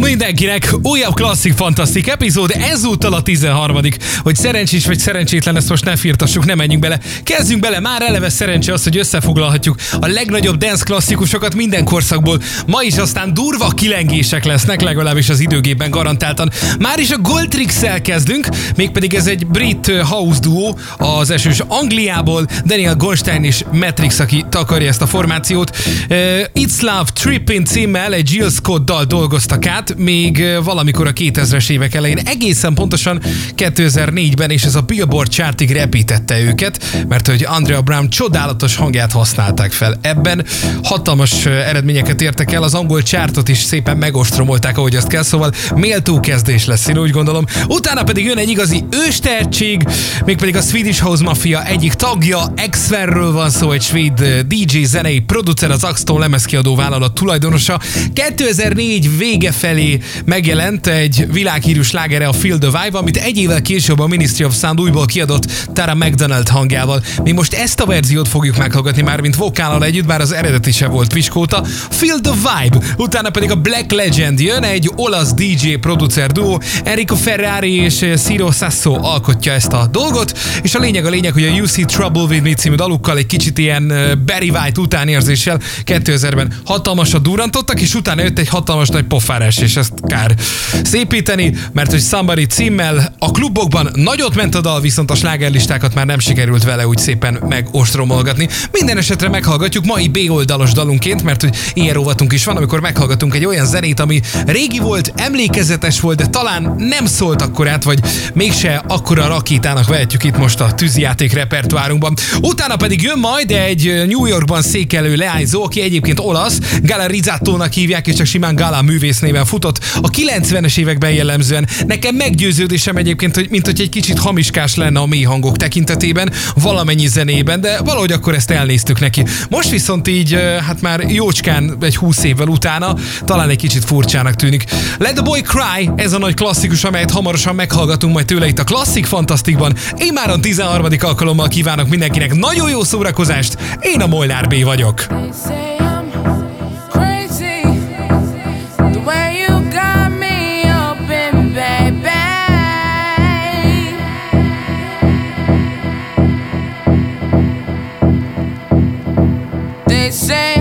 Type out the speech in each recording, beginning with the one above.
Mindenkinek! Újabb klasszik fantasztik epizód, ezúttal a 13 Hogy szerencsés vagy szerencsétlen, ezt most ne firtassuk, nem menjünk bele. Kezdjünk bele, már eleve szerencse az, hogy összefoglalhatjuk a legnagyobb dance klasszikusokat minden korszakból. Ma is aztán durva kilengések lesznek, legalábbis az időgépben garantáltan. Már is a Goldtrix-el kezdünk, mégpedig ez egy brit house duo az esős Angliából, Daniel Goldstein és Matrix, aki takarja ezt a formációt. It's Love Trippin címmel egy Jill Scott dal dolgoztak át, még valamikor a 2000-es évek elején, egészen pontosan 2004-ben, és ez a Billboard chartig repítette őket, mert hogy Andrea Brown csodálatos hangját használták fel. Ebben hatalmas eredményeket értek el, az angol csártot is szépen megostromolták, ahogy azt kell, szóval méltó kezdés lesz, én úgy gondolom. Utána pedig jön egy igazi őstehetség, mégpedig a Swedish House Mafia egyik tagja, Exverről van szó, egy svéd DJ zenei producer, az Axton lemezkiadó vállalat tulajdonosa. 2004 vége felé megjelent egy világhírű slágere a Feel the Vibe, amit egy évvel később a Ministry of Sound újból kiadott Tara McDonald hangjával. Mi most ezt a verziót fogjuk meghallgatni már, mint vokállal együtt, bár az eredeti se volt piskóta. Feel the Vibe, utána pedig a Black Legend jön, egy olasz DJ producer duo, Enrico Ferrari és Ciro Sasso alkotja ezt a dolgot, és a lényeg a lényeg, hogy a You Trouble With Me című dalukkal egy kicsit ilyen Barry White utánérzéssel 2000-ben hatalmasat durrantottak, és utána jött egy hatalmas nagy pofárás, és ezt kár szépíteni, mert hogy Somebody címmel a klubokban nagyot ment a dal, viszont a slágerlistákat már nem sikerült vele úgy szépen megostromolgatni. Minden esetre meghallgatjuk mai B oldalos dalunként, mert hogy ilyen rovatunk is van, amikor meghallgatunk egy olyan zenét, ami régi volt, emlékezetes volt, de talán nem szólt akkorát, vagy mégse akkora rakétának vehetjük itt most a tűzijáték repertoárunkban. Utána pedig jön majd egy New Yorkban székelő leányzó, aki egyébként olasz, Gala Rizzatónak hívják, és csak simán Gala művész néven futott a 90-es években jellemzően. Nekem meggyőződésem egyébként, hogy mint hogy egy kicsit hamiskás lenne a mély hangok tekintetében, valamennyi zenében, de valahogy akkor ezt elnéztük neki. Most viszont így, hát már jócskán egy 20 évvel utána, talán egy kicsit furcsának tűnik. Let the Boy Cry, ez a nagy klasszikus, amelyet hamarosan meghallgatunk majd tőle itt a Klasszik Fantasztikban. Én már a 13. alkalommal kívánok mindenkinek nagyon jó szórakozást, én a Molnár B vagyok. They say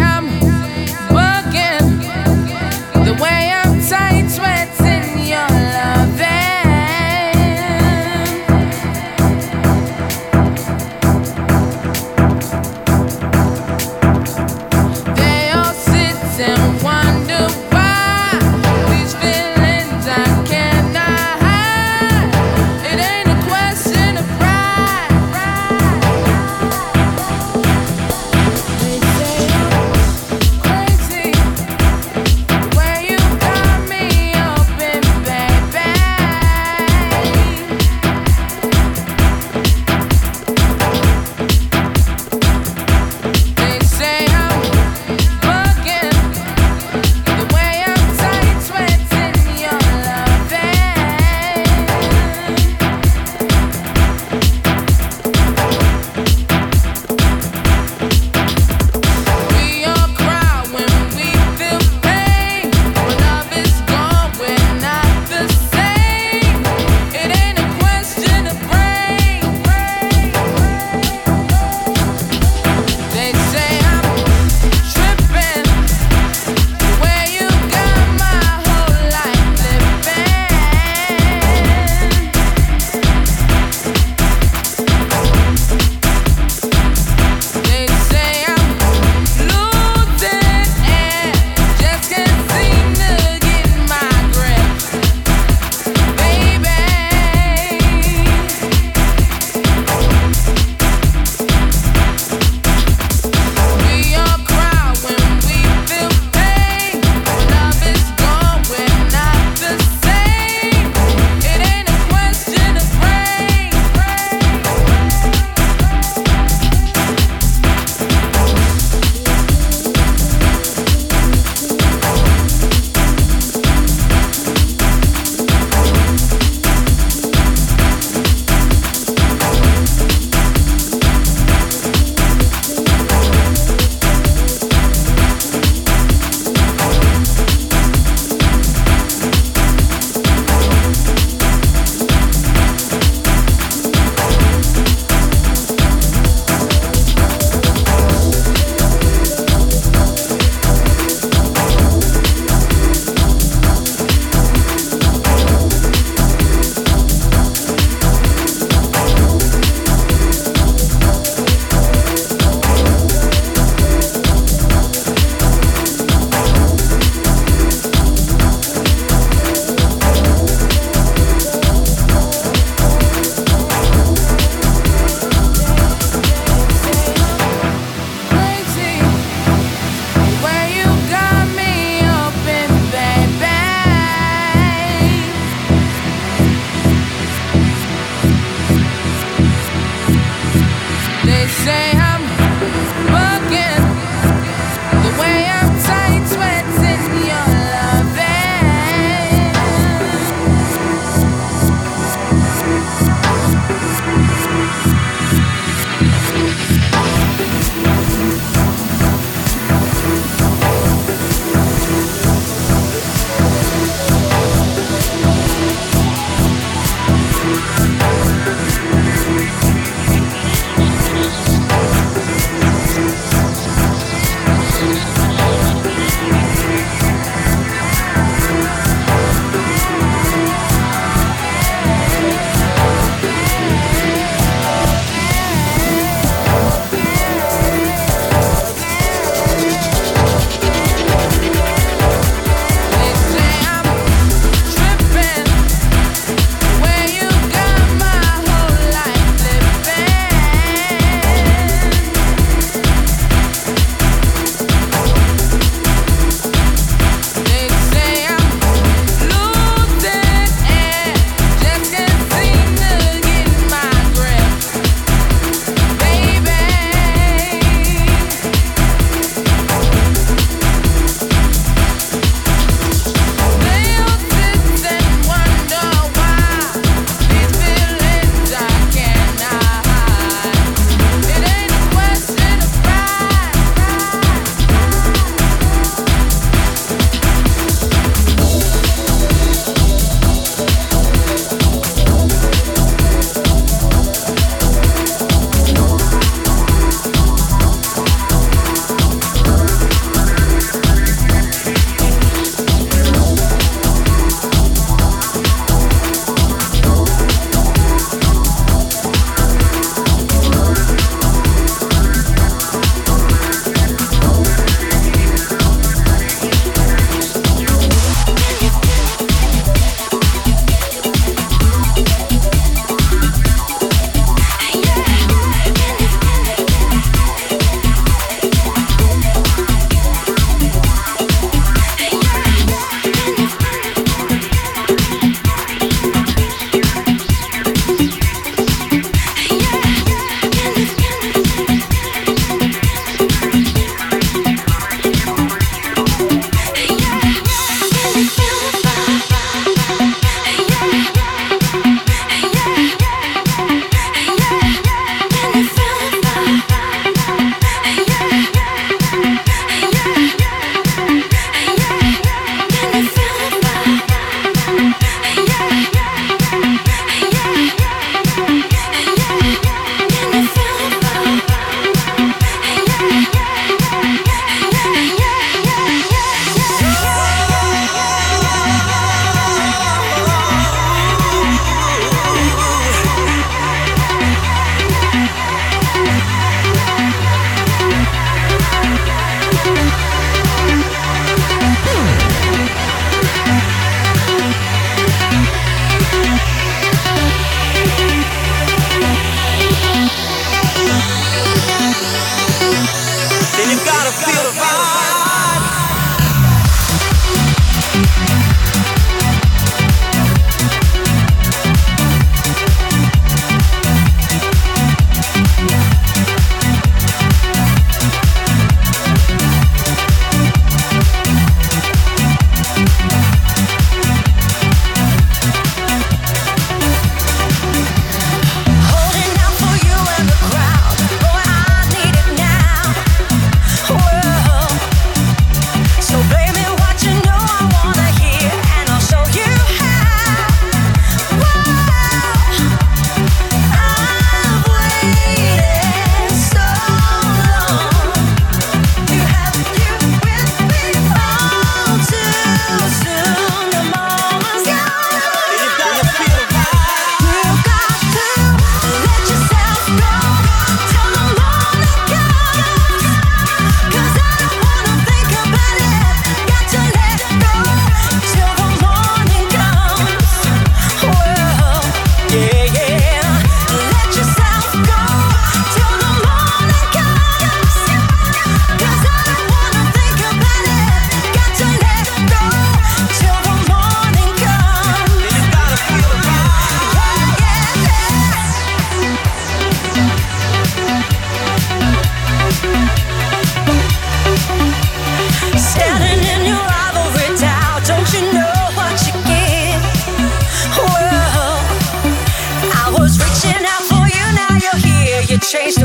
change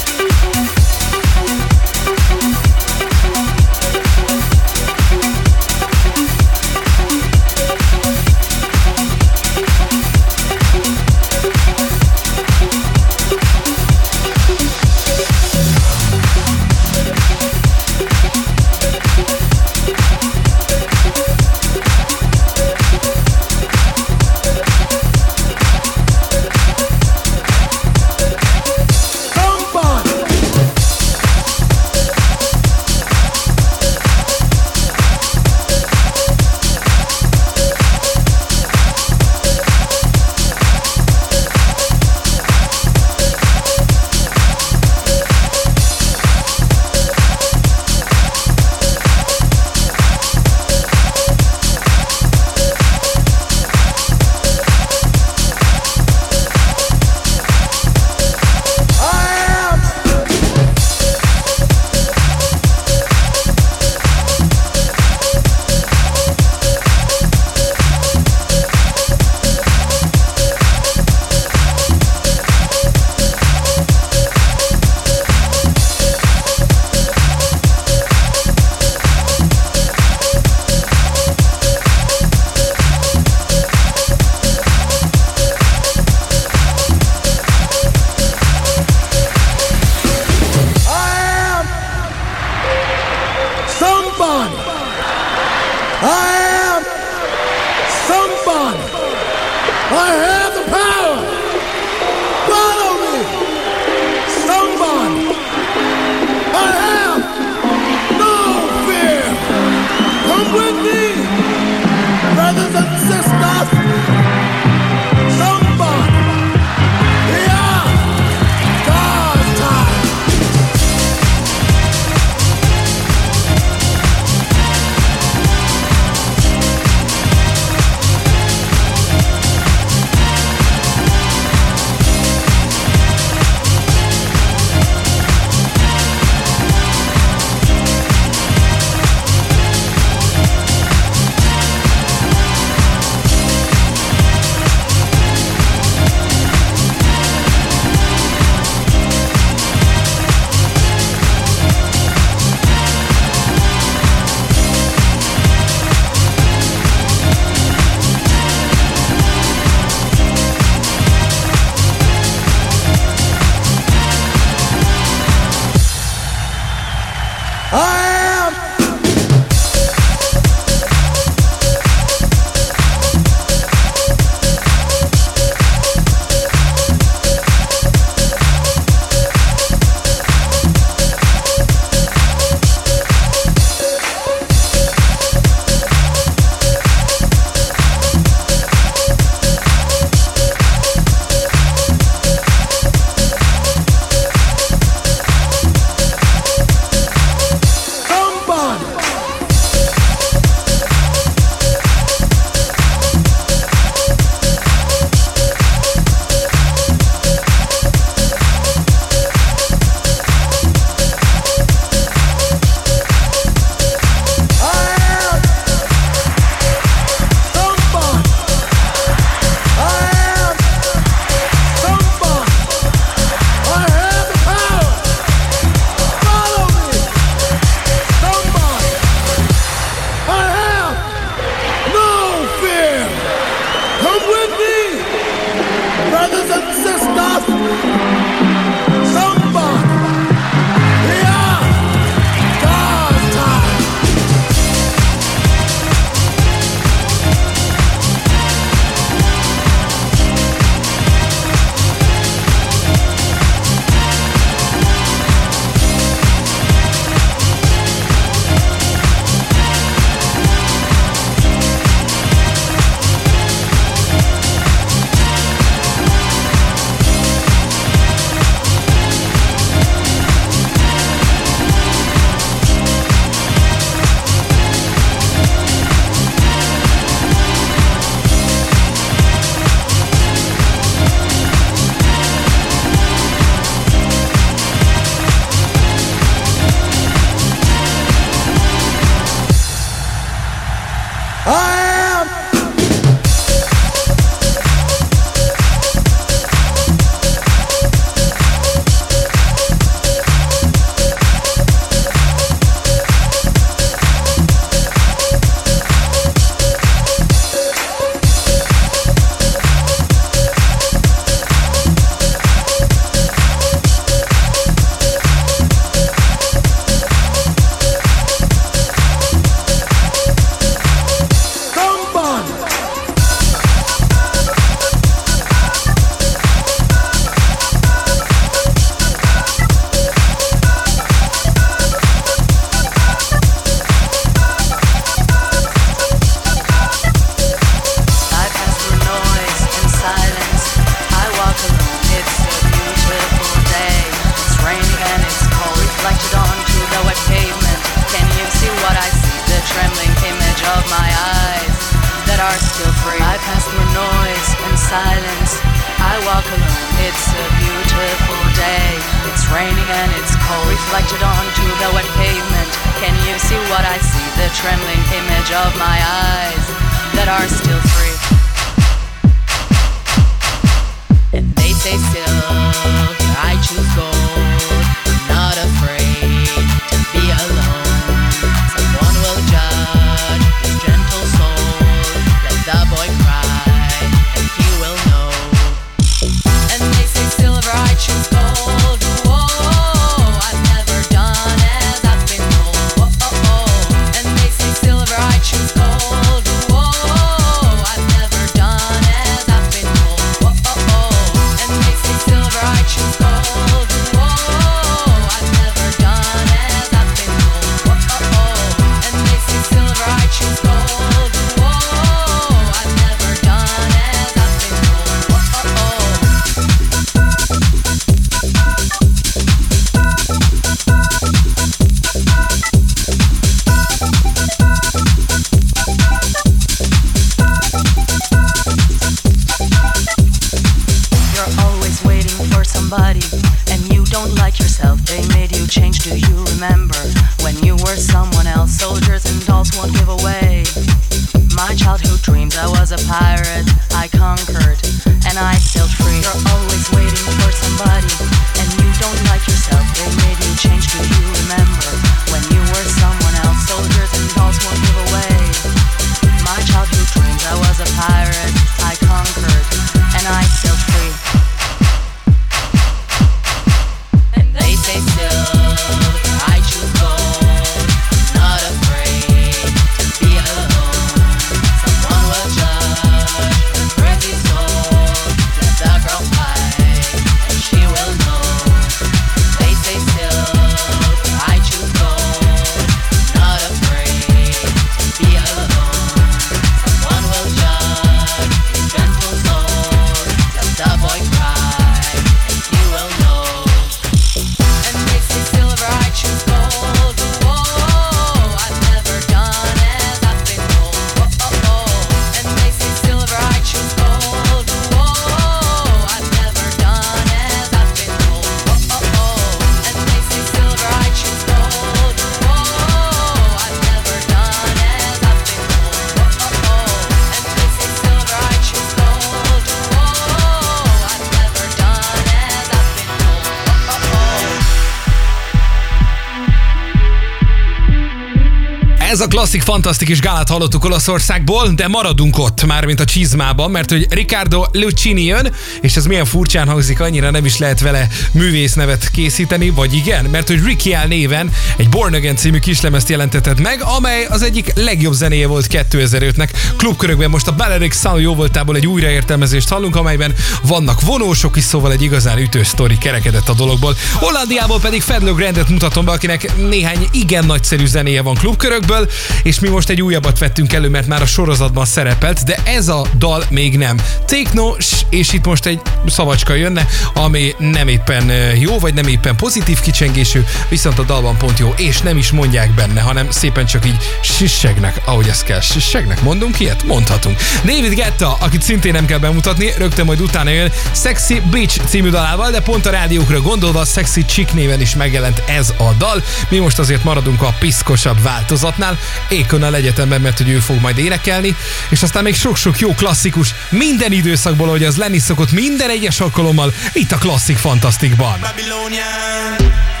klasszik, fantasztikus gálát hallottuk Olaszországból, de maradunk ott, mármint a csizmában, mert hogy Riccardo Lucchini jön, és ez milyen furcsán hangzik, annyira nem is lehet vele művésznevet készíteni, vagy igen, mert hogy Ricky L néven egy Born Again című kislemezt jelentetett meg, amely az egyik legjobb zenéje volt 2005-nek. Klubkörökben most a Balearic Sound jó voltából egy újraértelmezést hallunk, amelyben vannak vonósok is, szóval egy igazán ütős sztori kerekedett a dologból. Hollandiából pedig Fedlo Grandet mutatom be, akinek néhány igen nagyszerű zenéje van klubkörökből, és mi most egy újabbat vettünk elő, mert már a sorozatban szerepelt, de ez a dal még nem. Techno, és itt most egy szavacska jönne, ami nem éppen jó, vagy nem éppen pozitív kicsengésű, viszont a dalban pont jó, és nem is mondják benne, hanem szépen csak így sissegnek, ahogy ez kell. Sissegnek, mondunk ilyet? Mondhatunk. David Getta, akit szintén nem kell bemutatni, rögtön majd utána jön Sexy Beach című dalával, de pont a rádiókra gondolva Sexy Chick néven is megjelent ez a dal. Mi most azért maradunk a piszkosabb változatnál, Ékonnal egyetemben, mert hogy ő fog majd énekelni, és aztán még sok-sok jó klasszikus minden időszakból, hogy az lenni szokott minden egyes alkalommal itt a Klasszik Fantasztikban. Babylonian.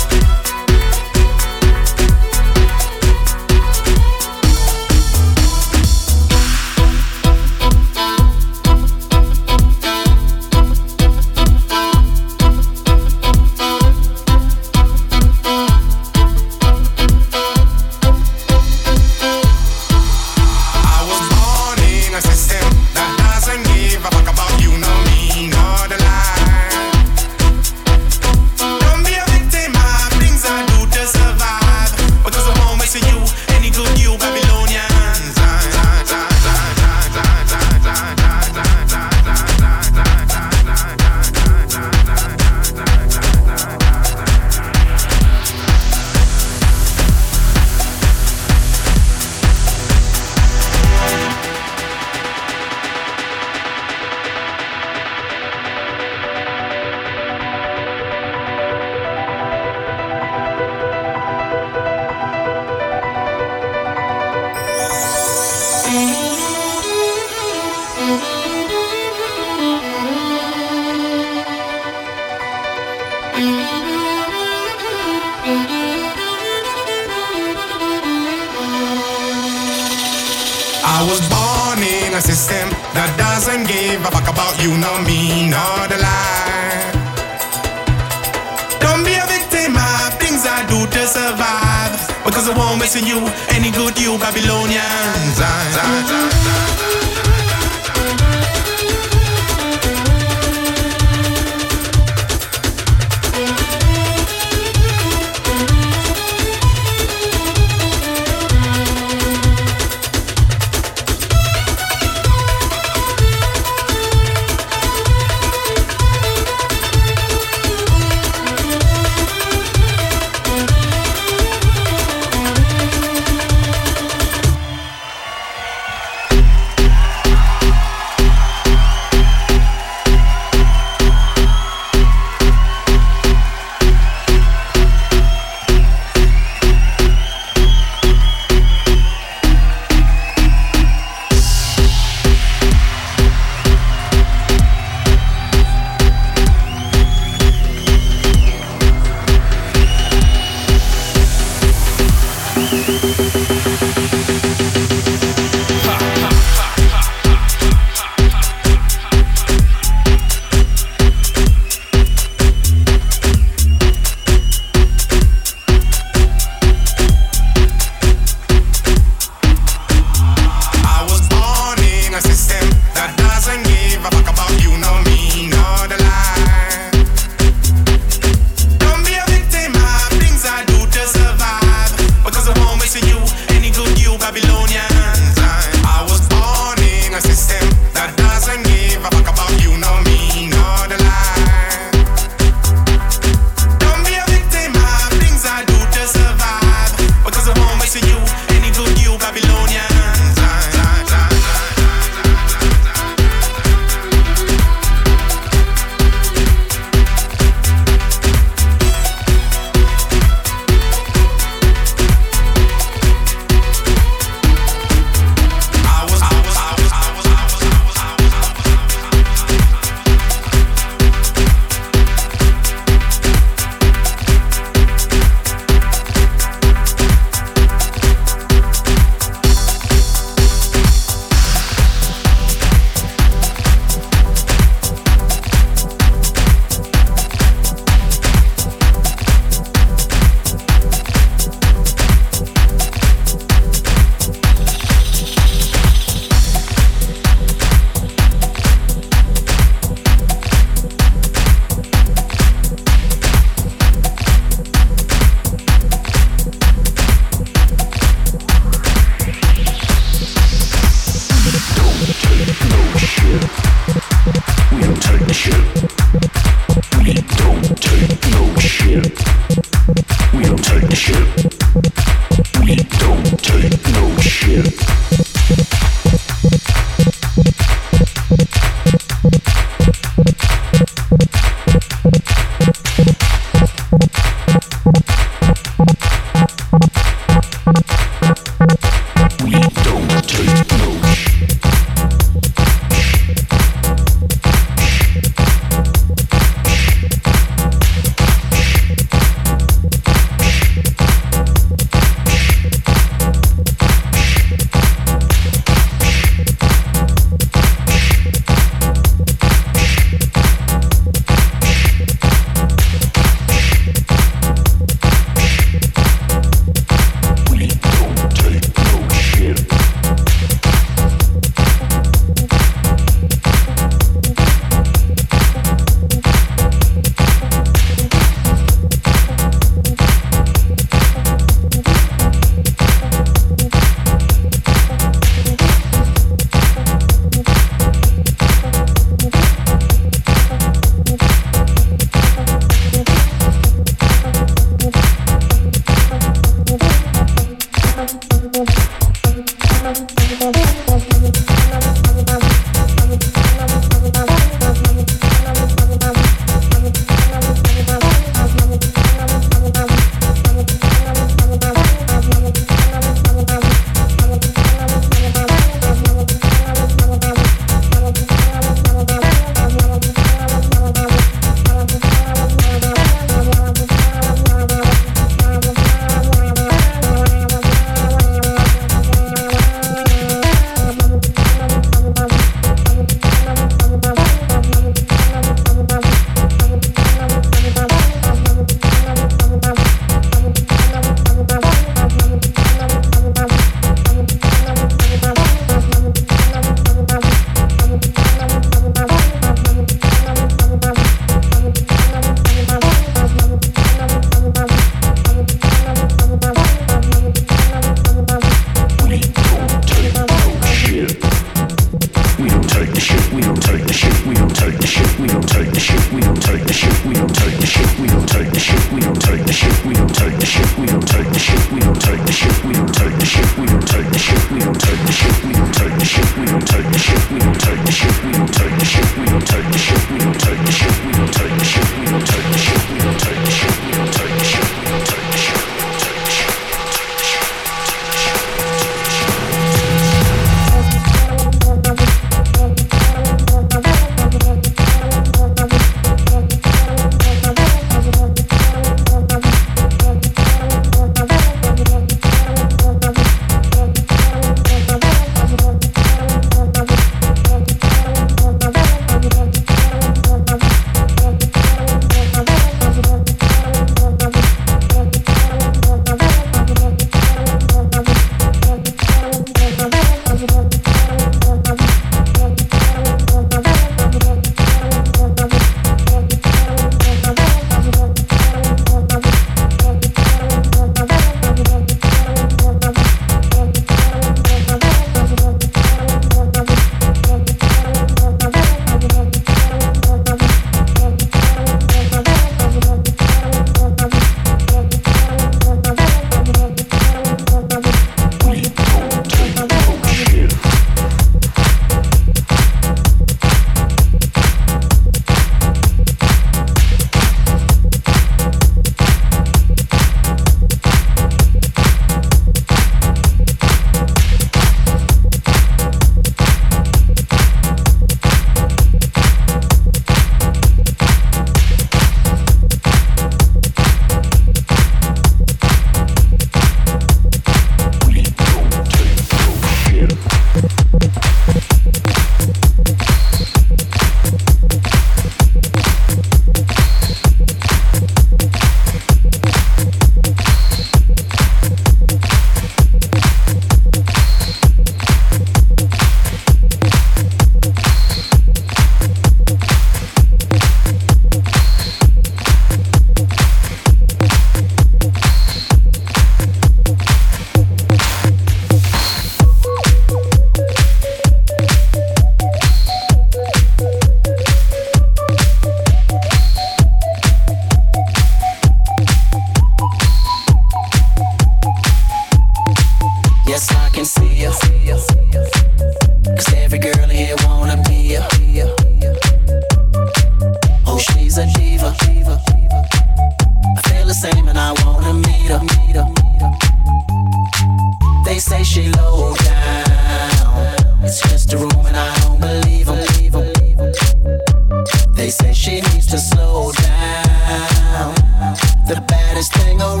this thing around.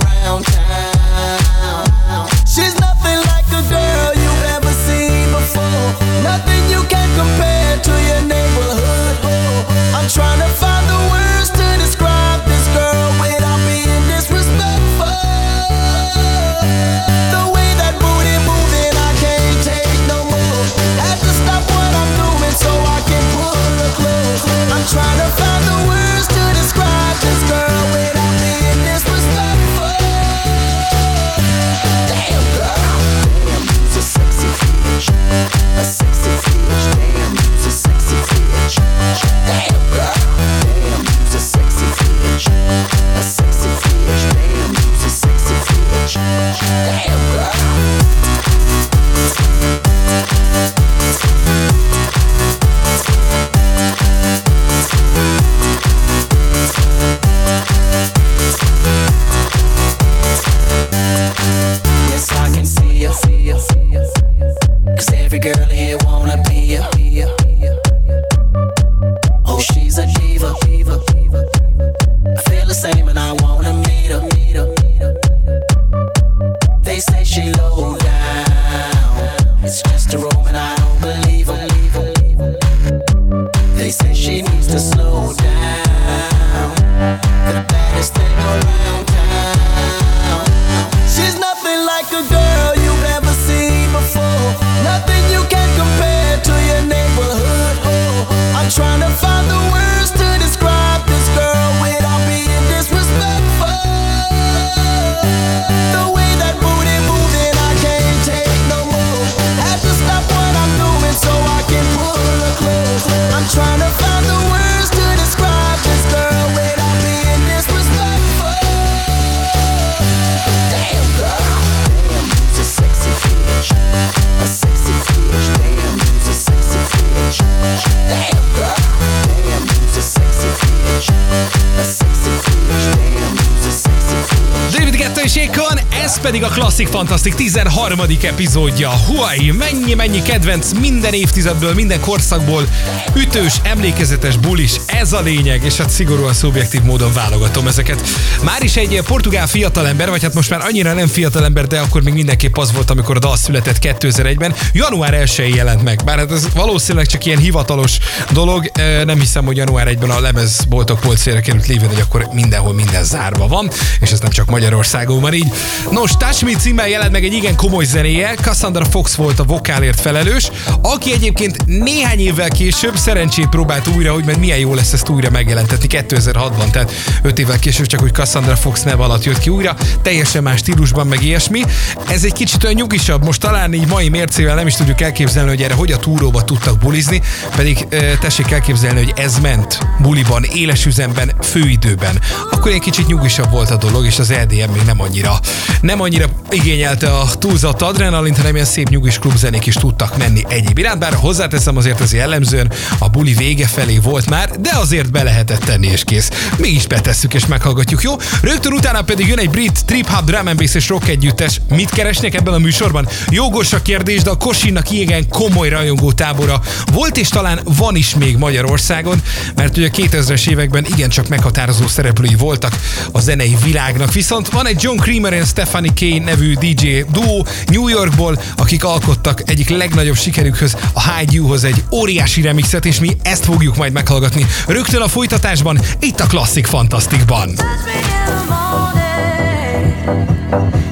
Pedig a Klasszik Fantasztik 13. epizódja. Huai, mennyi-mennyi kedvenc minden évtizedből, minden korszakból, ütős, emlékezetes bulis, ez a lényeg, és hát szigorúan szubjektív módon válogatom ezeket. Már is egy portugál fiatalember, vagy hát most már annyira nem fiatalember, de akkor még mindenképp az volt, amikor a dal született 2001-ben. Január 1 jelent meg, bár hát ez valószínűleg csak ilyen hivatalos dolog. Nem hiszem, hogy január 1-ben a lemezboltok polcére került lévén, hogy akkor mindenhol minden zárva van, és ez nem csak Magyarországon van így. Nos, Me címmel jelent meg egy igen komoly zenéje, Cassandra Fox volt a vokálért felelős, aki egyébként néhány évvel később szerencsét próbált újra, hogy mert milyen jó lesz ezt újra megjelentetni 2006-ban, tehát 5 évvel később csak úgy Cassandra Fox nev alatt jött ki újra, teljesen más stílusban meg ilyesmi. Ez egy kicsit olyan nyugisabb, most talán így mai mércével nem is tudjuk elképzelni, hogy erre hogy a túróba tudtak bulizni, pedig tessék elképzelni, hogy ez ment buliban, éles üzemben, főidőben. Akkor egy kicsit nyugisabb volt a dolog, és az EDM még nem annyira, nem annyira igényelte a túlzott adrenalint, hanem ilyen szép nyugis klubzenék is tudtak menni egyéb iránt, bár hozzáteszem azért az jellemzően a buli vége felé volt már, de azért be lehetett tenni és kész. Mi is betesszük és meghallgatjuk, jó? Rögtön utána pedig jön egy brit trip hop drum and bass és rock együttes. Mit keresnek ebben a műsorban? Jogos a kérdés, de a Kosinnak igen komoly rajongó tábora volt és talán van is még Magyarországon, mert ugye a 2000-es években igencsak meghatározó szereplői voltak a zenei világnak. Viszont van egy John Creamer és Stephanie Kane nevű DJ duó New Yorkból, akik alkottak egyik legnagyobb sikerükhöz, a Hide You-hoz egy óriási remixet, és mi ezt fogjuk majd meghallgatni rögtön a folytatásban, itt a Klasszik Fantasztikban.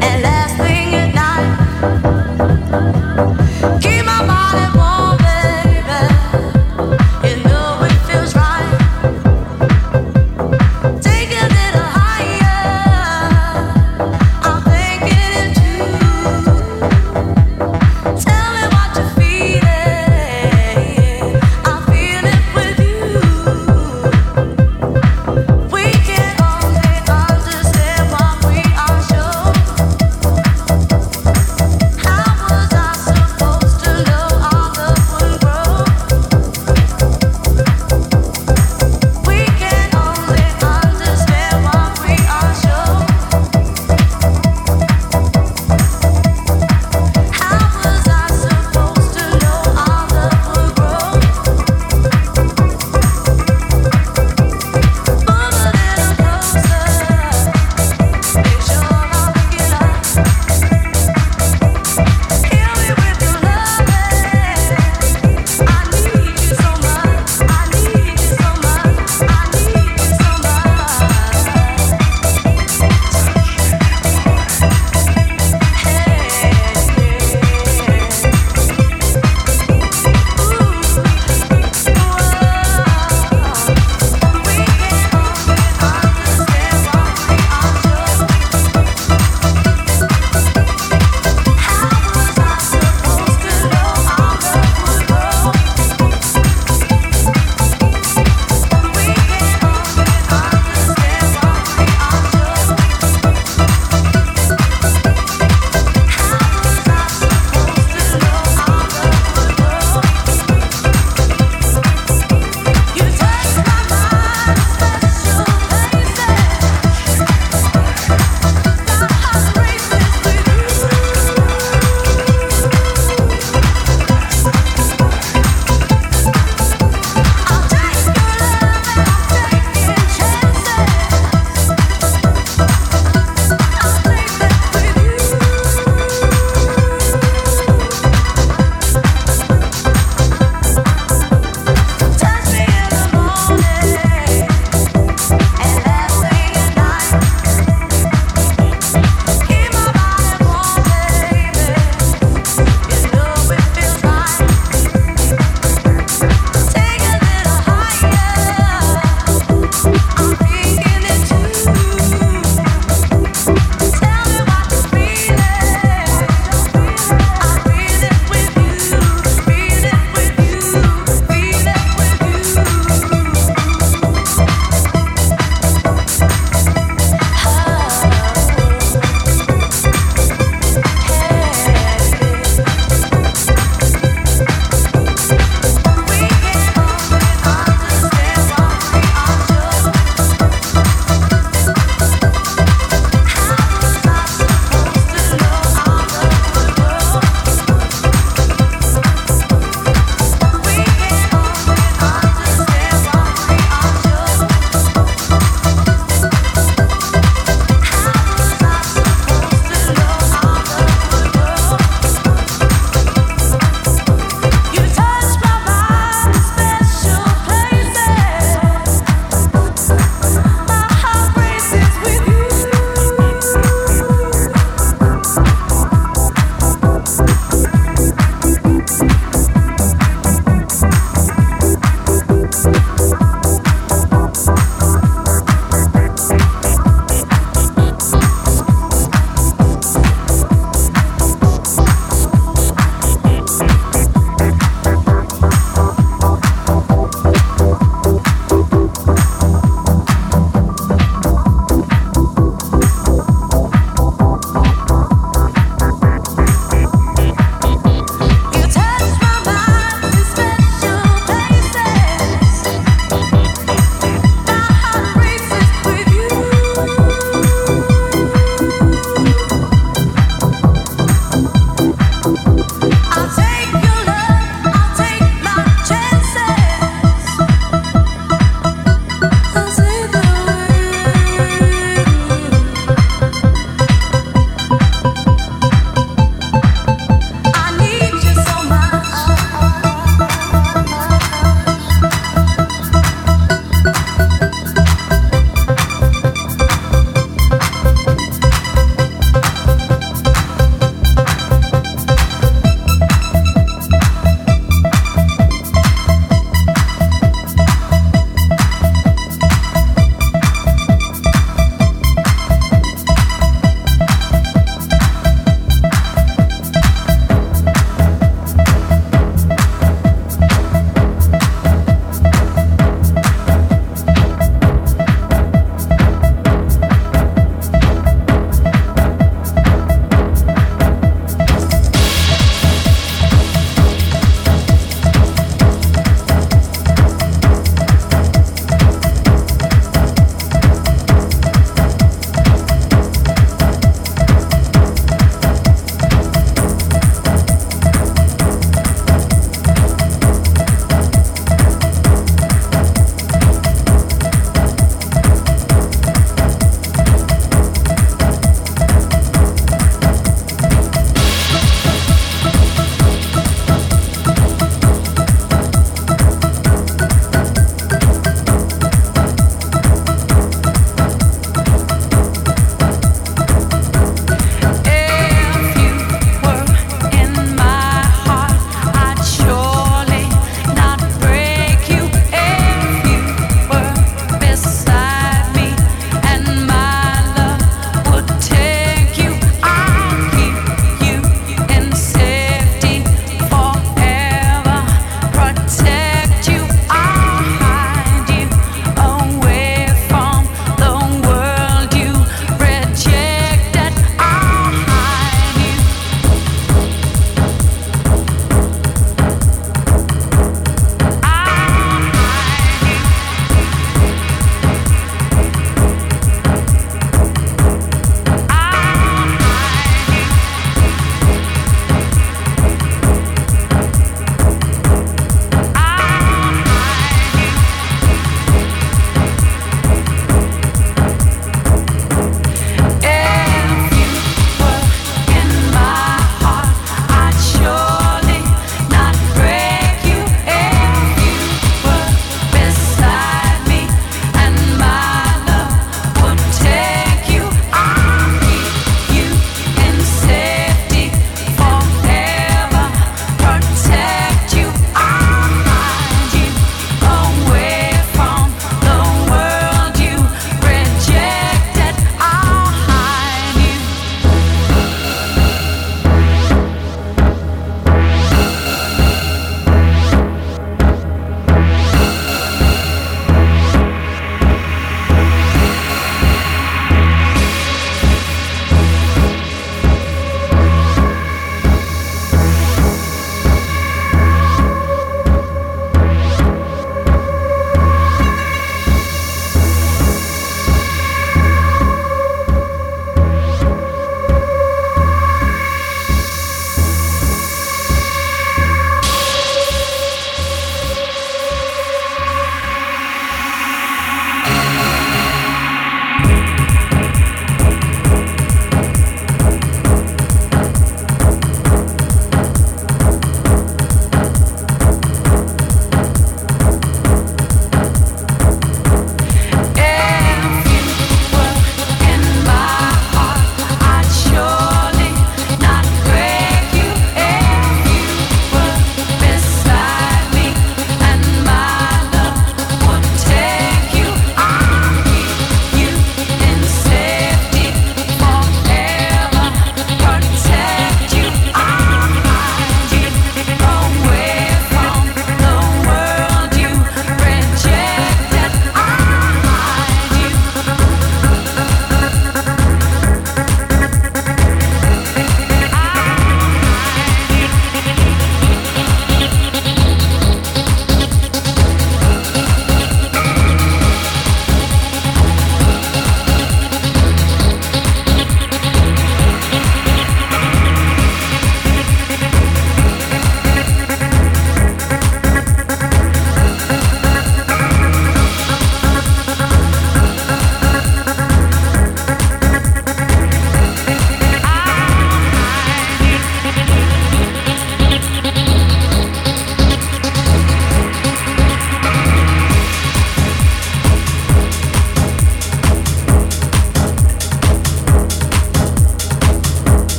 And last thing.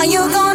Are you gonna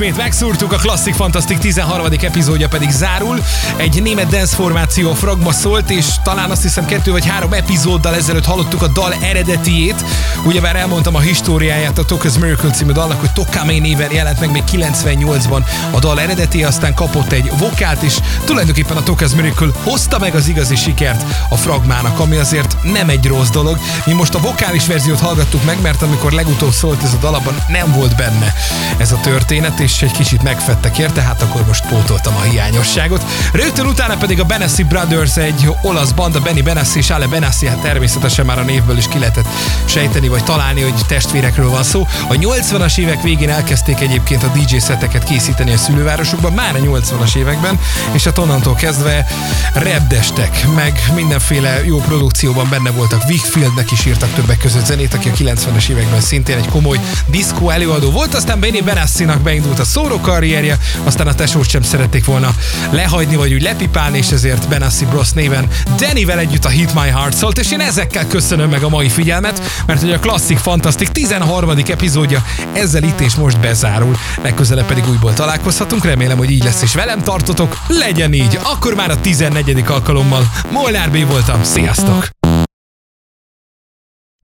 ismét megszúrtuk, a Klasszik Fantasztik 13. epizódja pedig zárul. Egy német dance formáció a fragma szólt, és talán azt hiszem kettő vagy három epizóddal ezelőtt hallottuk a dal eredetiét. Ugyebár elmondtam a históriáját a Toka's Miracle című dalnak, hogy Tokame néven jelent meg még 98-ban a dal eredeti, aztán kapott egy vokált, és tulajdonképpen a Toka's Miracle hozta meg az igazi sikert a fragmának, ami azért nem egy rossz dolog. Mi most a vokális verziót hallgattuk meg, mert amikor legutóbb szólt ez a dalabban, nem volt benne ez a történet, és egy kicsit megfettek érte, hát akkor most pótoltam a hiányosságot. Rögtön utána pedig a Benassi Brothers, egy olasz banda, Benny Benassi és Ale Benassi, hát természetesen már a névből is ki lehetett sejteni, vagy találni, hogy testvérekről van szó. A 80-as évek végén elkezdték egyébként a DJ szeteket készíteni a szülővárosukban, már a 80-as években, és hát onnantól kezdve repdestek, meg mindenféle jó produkcióban benne voltak. Wickfieldnek is írtak többek között zenét, aki a 90-es években szintén egy komoly diszkó előadó volt, aztán Benny Benassinak beindult a szóró karrierje, aztán a tesót sem szerették volna lehagyni, vagy úgy lepipálni, és ezért Benassi Bros néven Dannyvel együtt a Hit My Heart szólt, és én ezekkel köszönöm meg a mai figyelmet, mert hogy a Klasszik Fantasztik 13. epizódja ezzel itt és most bezárul. Legközelebb pedig újból találkozhatunk, remélem, hogy így lesz, és velem tartotok, legyen így, akkor már a 14. alkalommal. Molnár B voltam, sziasztok!